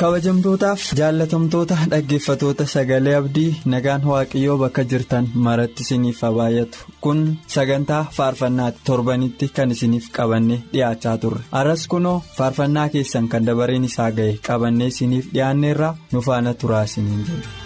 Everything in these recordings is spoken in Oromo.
Kabajamtootaaf jaalatamtoota dhaggeeffatoota sagalee abdii nagaan waaqayyoo bakka jirtan maratti isiniif haa baay'atu kun sagantaa faarfannaatti torbanitti kan isiniif qabannee dhiyaachaa turre arras kunoo faarfannaa keessan kan dabareen isaa ga'e qabannee isiniif dhiyaanneerraa nu faana turaa isiniin jedhu.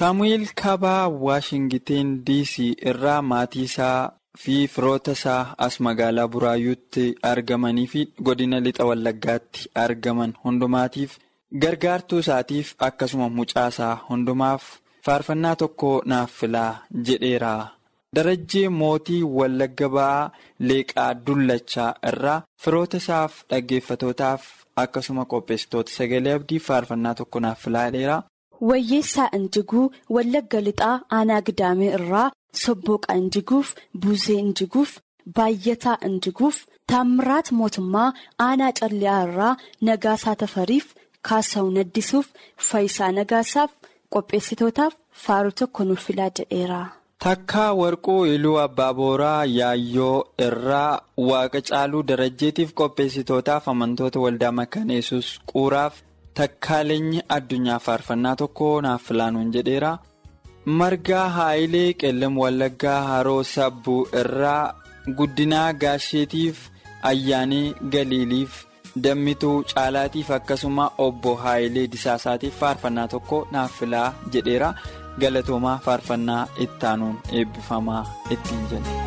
Saamu'eel kaabaa waashingiteen dc irraa maatii isaa fi firoota isaa as magaalaa buraayyuutti argamanii fi godina lixa wallaggaatti argaman hundumaatiif gargaartuu isaatiif akkasuma mucaasaa hundumaaf faarfannaa tokko naaf filaa jedheera darajjee mootii wallagga ba'aa leeqaa dullachaa irraa firoota isaaf dhaggeeffatootaaf akkasuma qopheessitoota sagalee abdii faarfannaa tokko naaf filaa jedheera. Wayyeessaa Injiguu Wallagga Lixaa Aanaa Gidaamee irraa Sobbooqaa Injiguuf Buusee Injiguuf Baay'ataa Injiguuf Taammiraat Mootummaa Aanaa Calliyaa irraa Nagaasaa Tafariif Kaasawu Naddisuuf Faayisaa Nagaasaaf qopheessitootaaf faaruu tokko nuuf filaa jedheera. Takkaa warquu iluu abbaa booraa yaayyoo irraa waaqa caaluu darajjeetiif qopheessitootaaf amantoota waldaa makaneessus quuraaf. Takkaaleenyi addunyaa faarfannaa tokko naaf filaanuun jedheera. Margaa Haayilee Qellem Wallaggaa Haroo Sabbuu irraa guddinaa gaasheetiif ayyaanii galiiliif dammituu caalaatiif akkasuma obbo Haayilee Disaasaatiif faarfannaa tokko naaf filaa jedheera. Galatoomaa faarfannaa ittaanuun eebbifamaa ittiin jedhe.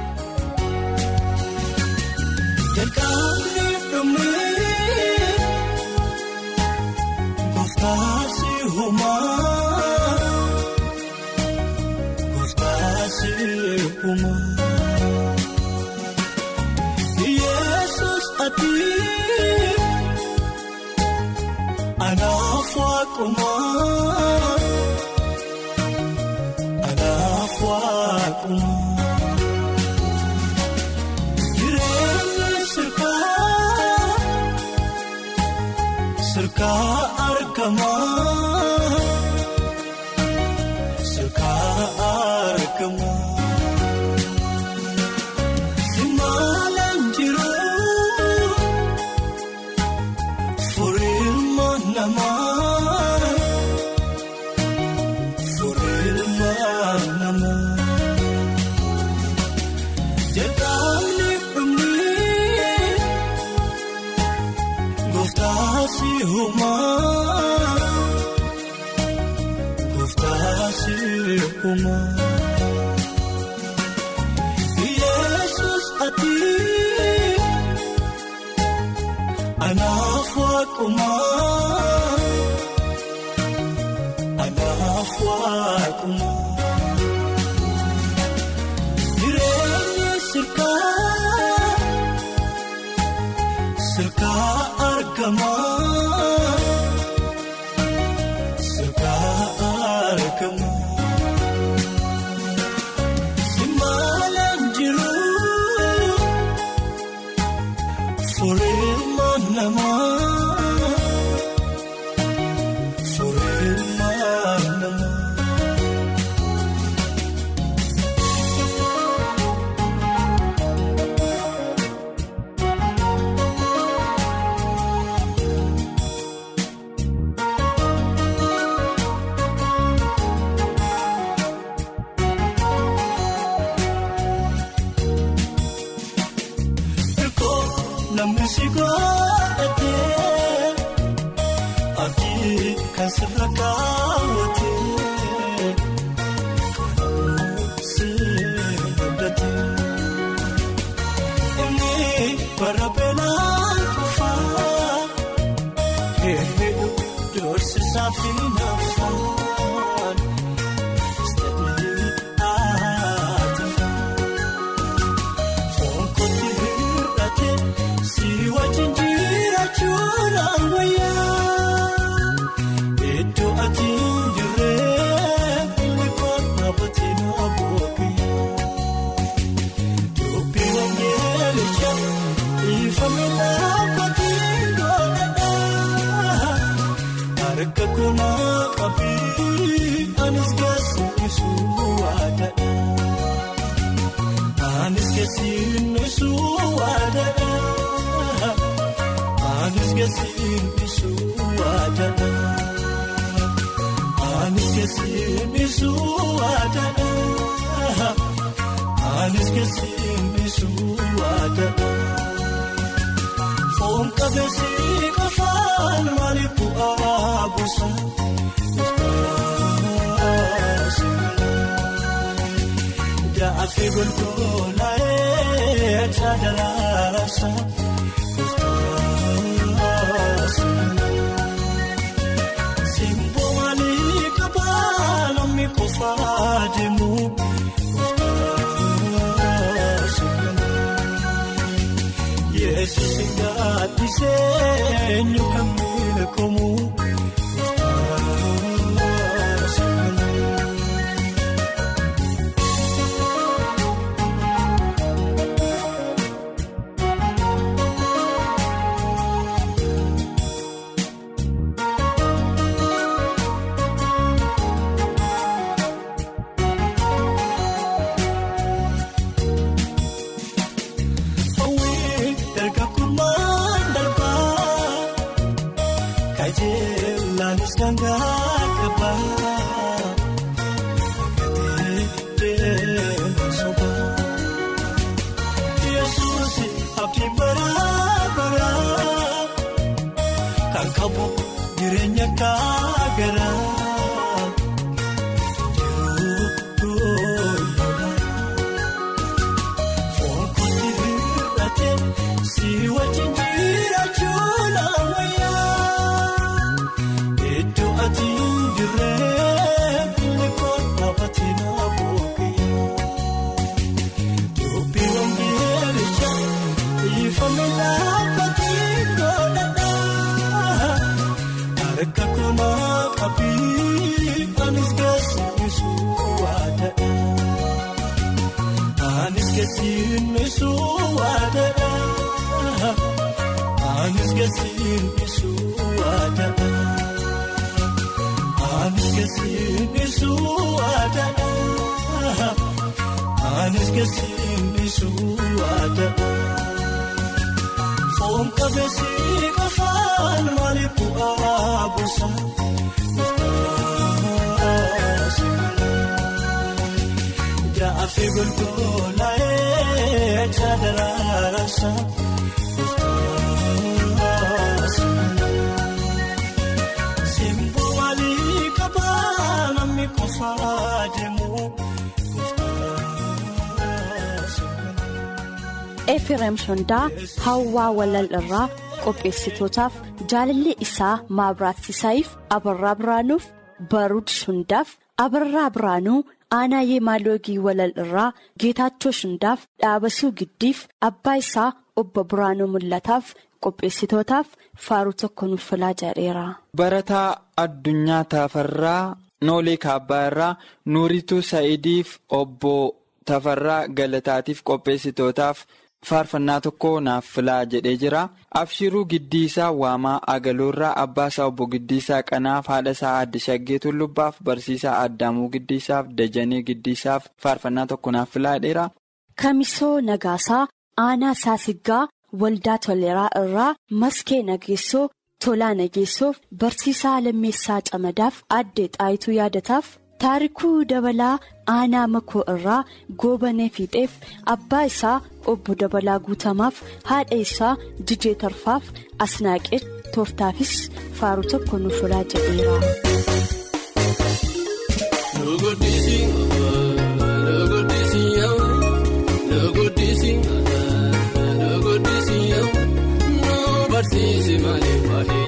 Uumaa gooftaasi uumaa Yesus ati. Anaaf waaqumaa Jaafi golgolaa'ee taadalaasa. Simboo maali qabaa namni qofaa deemu? Yesuus gaadhisee eenyu kan Jireenya Anis gaasiisu waadadha. Anis gaasiisu waadadha. Anis gaasiisu waadadha. Anis gaasiisu waadadha. Foon qabeessi qofaan maali bu'aa buusa? Jaafi golgolaa'ee taadalaasa. Simboo maali qabaa namni qofaa deemu? Efreem Shondaa Hawwaa Walal irraa qopheessitootaaf jaalallee isaa Maabiraattisaayiif Abarraa Biraanuuf Baruud Shundaaf Abarraa Biraanuu Aanaa Maaloogii Walal irraa Geetaachoo Shundaaf Dhaabasuu Giddiif Abbaa isaa Obbo Biraanuu Mul'ataaf qopheessitootaaf faaruu tokko nuuf filaa jedheera. Barataa addunyaa Tafarraa Noolee Kaabbaa irraa Nuurituu Sa'idiif Obbo Tafarraa Galataatiif qopheessitootaaf. Faarfannaa tokko naaf filaa jedhee jira abshiruu giddiisaa waamaa agaloorraa abbaasaa obbo giddiisaa qanaaf haadhasaa adda shaggee tullubbaaf barsiisaa addaamuu giddiisaaf dajanee giddiisaaf faarfannaa tokko naaf filaa jedheera. Kamisoo Nagaasaa Aanaa Saasiggaa Waldaa Toleeraa irraa Maskee Nageessoo Tolaa Nageessoof Barsiisaa Lammeessaa Camadaaf Addee Xaayituu Yaadataaf Taarikuu Dabalaa Aanaa Makoo irraa Goobanee Fiixeef Abbaa isaa Obbo Dabalaa Guutamaaf Haadha isaa Jijee Tarfaaf Asnaaqee Tooftaafis faaruu tokko nuuf filaa jedheera. Barsiisi malee baay'ee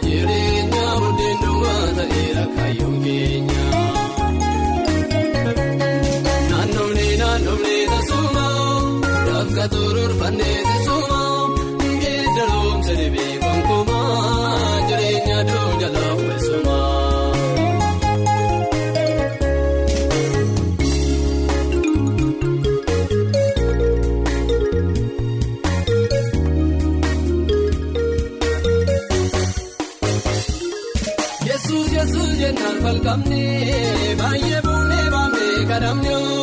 cambio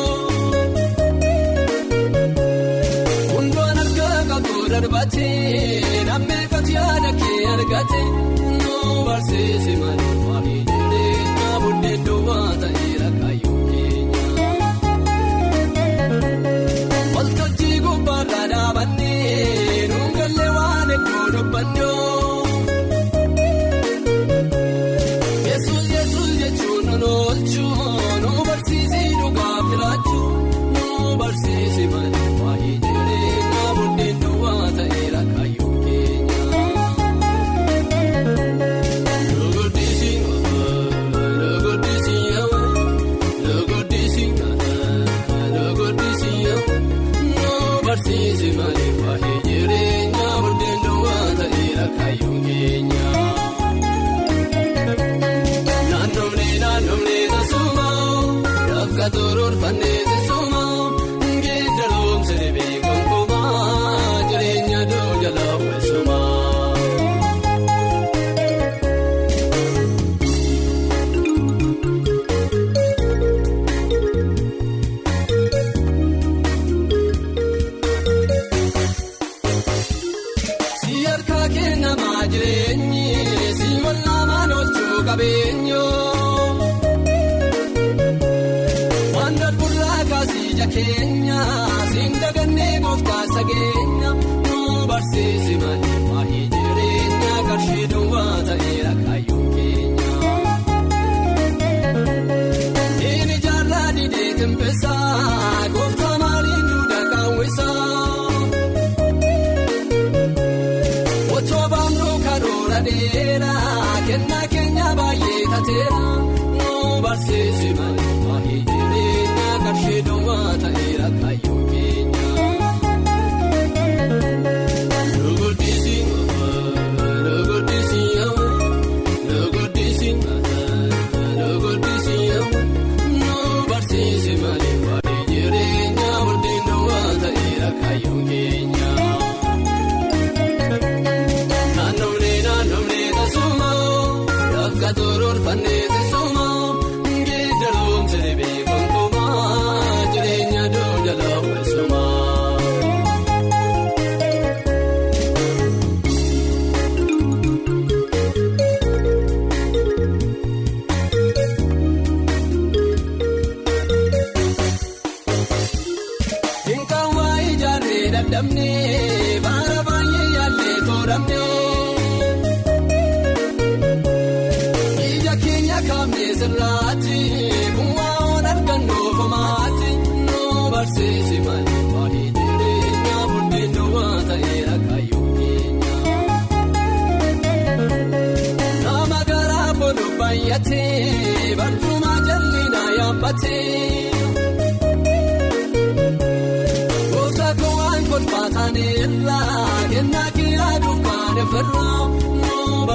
damnee.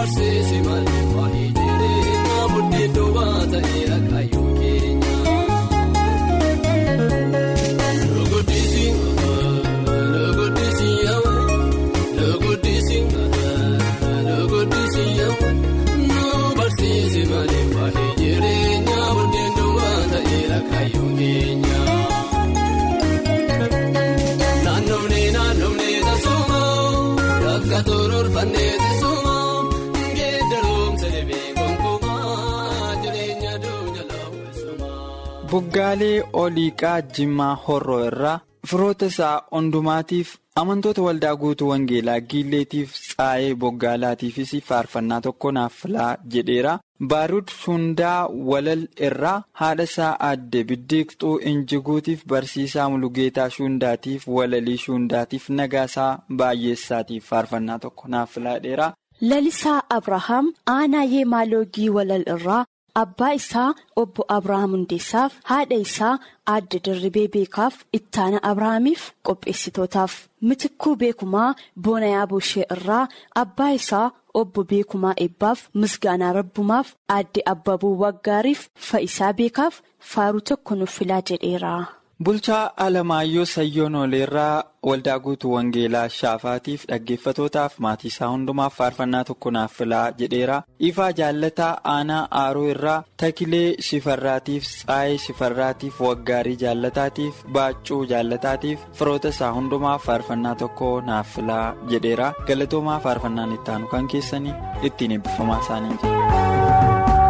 barsiisi malee waayee jireenya buddeen duubaa ta'e akaayuu keenya. Logoodisiin yaawee logoodisiin yaawee logoodisiin yaawee. Foggaalee olii Jimmaa Horroo irraa firoota isaa hundumaatiif amantoota waldaa guutuu Wangeelaa Giilleetiif Tsaayee Boggaalaatiifis faarfannaa tokko naaf filaa jedheera. Baarud Shundaa Walal irraa haadha isaa aadde Biddeeqxuu Injiguutiif barsiisaa Mulugeetaa Shundaatiif Walalii Shundaatiif Nagaasaa Baay'eessaatiif faarfannaa tokko naaf filaa jedheera. Lalisaa Abrahaam aanaa Yeemaalogii Walal irraa abbaa isaa obbo Abrahaam Hundeessaaf haadha isaa aadde Dirribee Beekaaf ittaana Abrahaamiif qopheessitootaaf mitikkuu beekumaa Boonayaa Buushee irraa abbaa isaa obbo Beekumaa Eebbaaf Misgaanaa Rabbumaaf aadde Abbabuu Waggaariif Fa'isaa Beekaaf faaruu tokko nuuf filaa jedheera. Bulchaa Alamaayyoo Sayyoon Oleerraa waldaa guutuu Wangeelaa Shaafaatiif dhaggeeffatootaaf maatii isaa hundumaaf faarfannaa tokko naaf filaa jedheera. Ifaa jaallataa aanaa aaroo irraa Takilee Shifarraatiif Tsaayee Shifarraatiif Waggaarii jaallataatiif Baaccuu jaalataatiif firoota isaa hundumaaf faarfannaa tokko naaf filaa jedheera. Galatoomaa faarfannaan itti aanu kan keessanii ittiin eebbifamaa isaanii jira.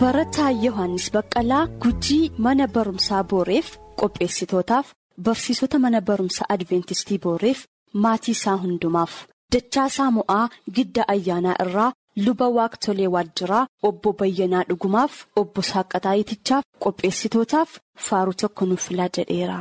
Barataa Yohaannis Baqqalaa Gujii mana barumsaa Booreef qopheessitootaaf barsiisota mana barumsaa Adventistii Booreef maatii isaa hundumaaf Dachaasaa Mo'aa Gidda Ayyaanaa irraa luba waaqtolee waajjiraa obbo Bayyanaa Dhugumaaf obbo Saaqataa Itichaaf qopheessitootaaf faaruu tokko nuuf filaa jedheera.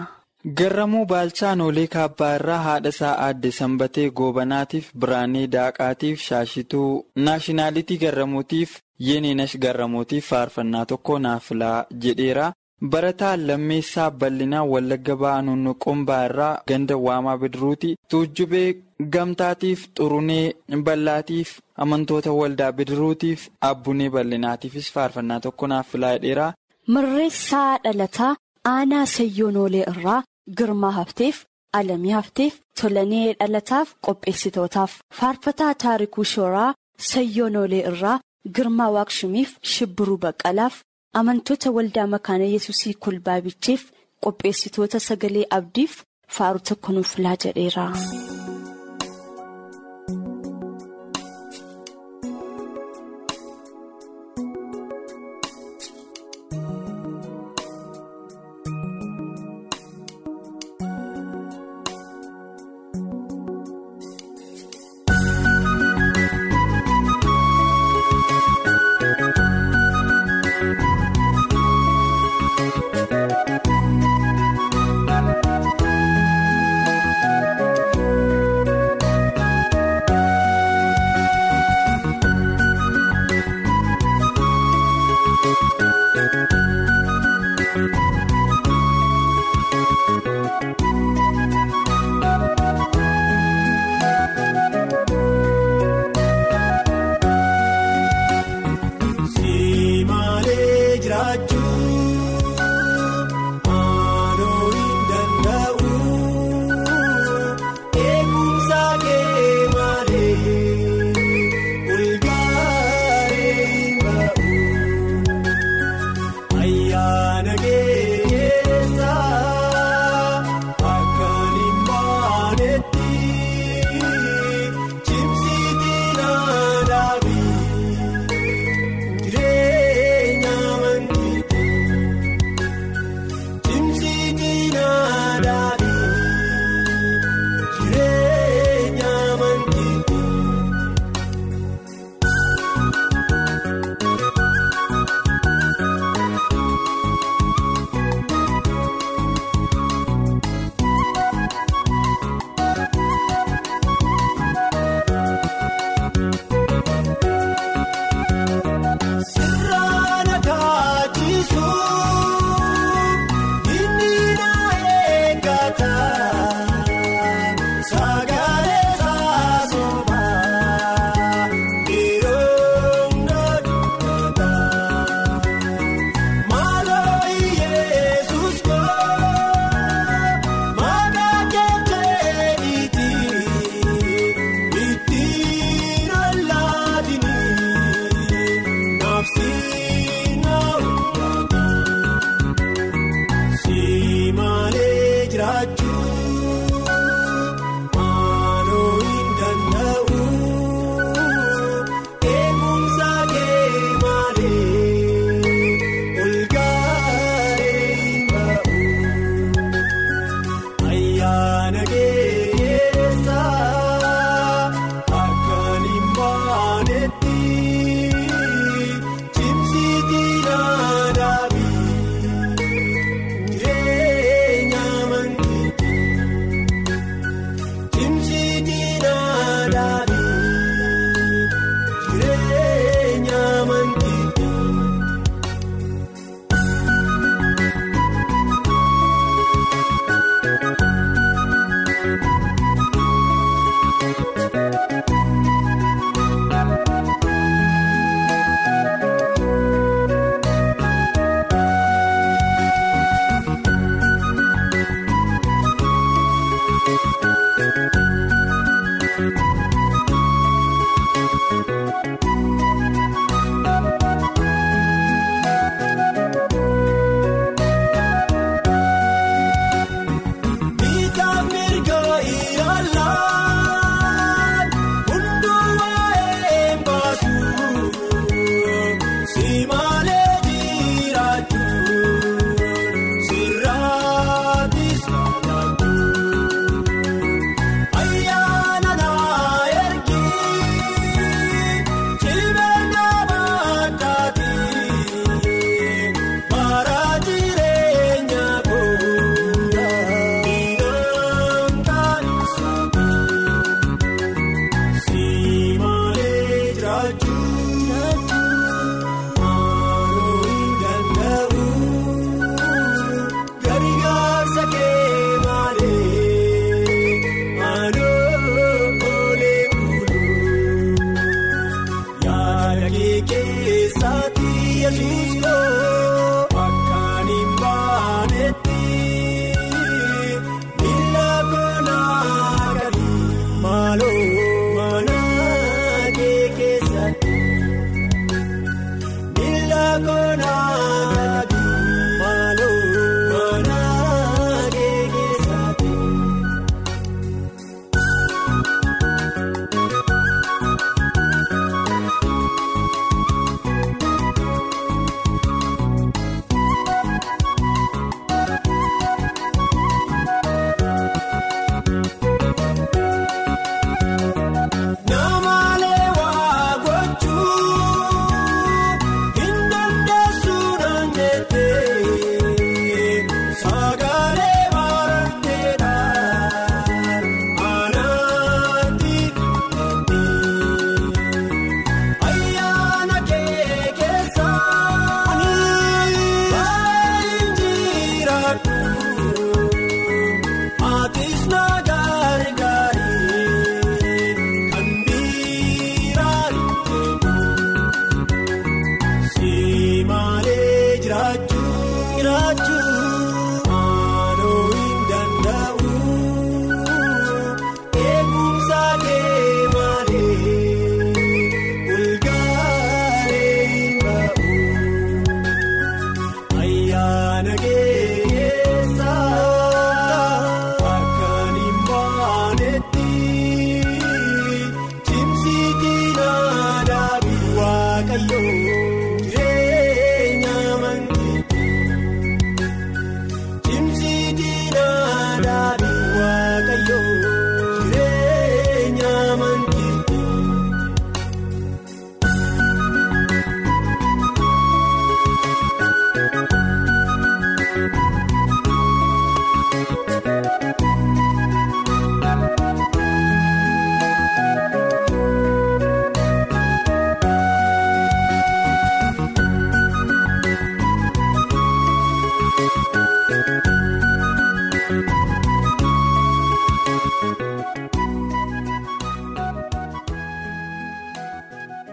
Garramuu Baalchaa Noolee Kaabbaa irraa haadha isaa aadde Sanbatee Goobanaatiif Biraanee Daaqaatiif Shaashituu Naashinaalitii Garramuutiif Yeeneenash Garramuutiif faarfannaa tokko naaf filaa jedheera. Barataa lammeessaa bal'inaa Wallagga ba'aa Nunnuqombaa irraa ganda waamaa bidiruuti. Tuujjubee gamtaatiif xurunee bal'aatiif amantoota waldaa bidiruutiif abbunee bal'inaatiifis faarfannaa tokko naaf filaa jedheera. Mirreessaa dhalataa aanaa sayyoonoolee irraa girmaa hafteef alamii hafteef tolanee dhalataaf qopheessitootaaf faarfataa taarikuu shooraa sayyoonoolee irraa girmaa waaqshimiif shibbiruu baqqalaaf. amantoota waldaa makaana yesusii kolbaabicheef qopheessitoota sagalee abdiif faaruu tokko nuuf filaa jedheera.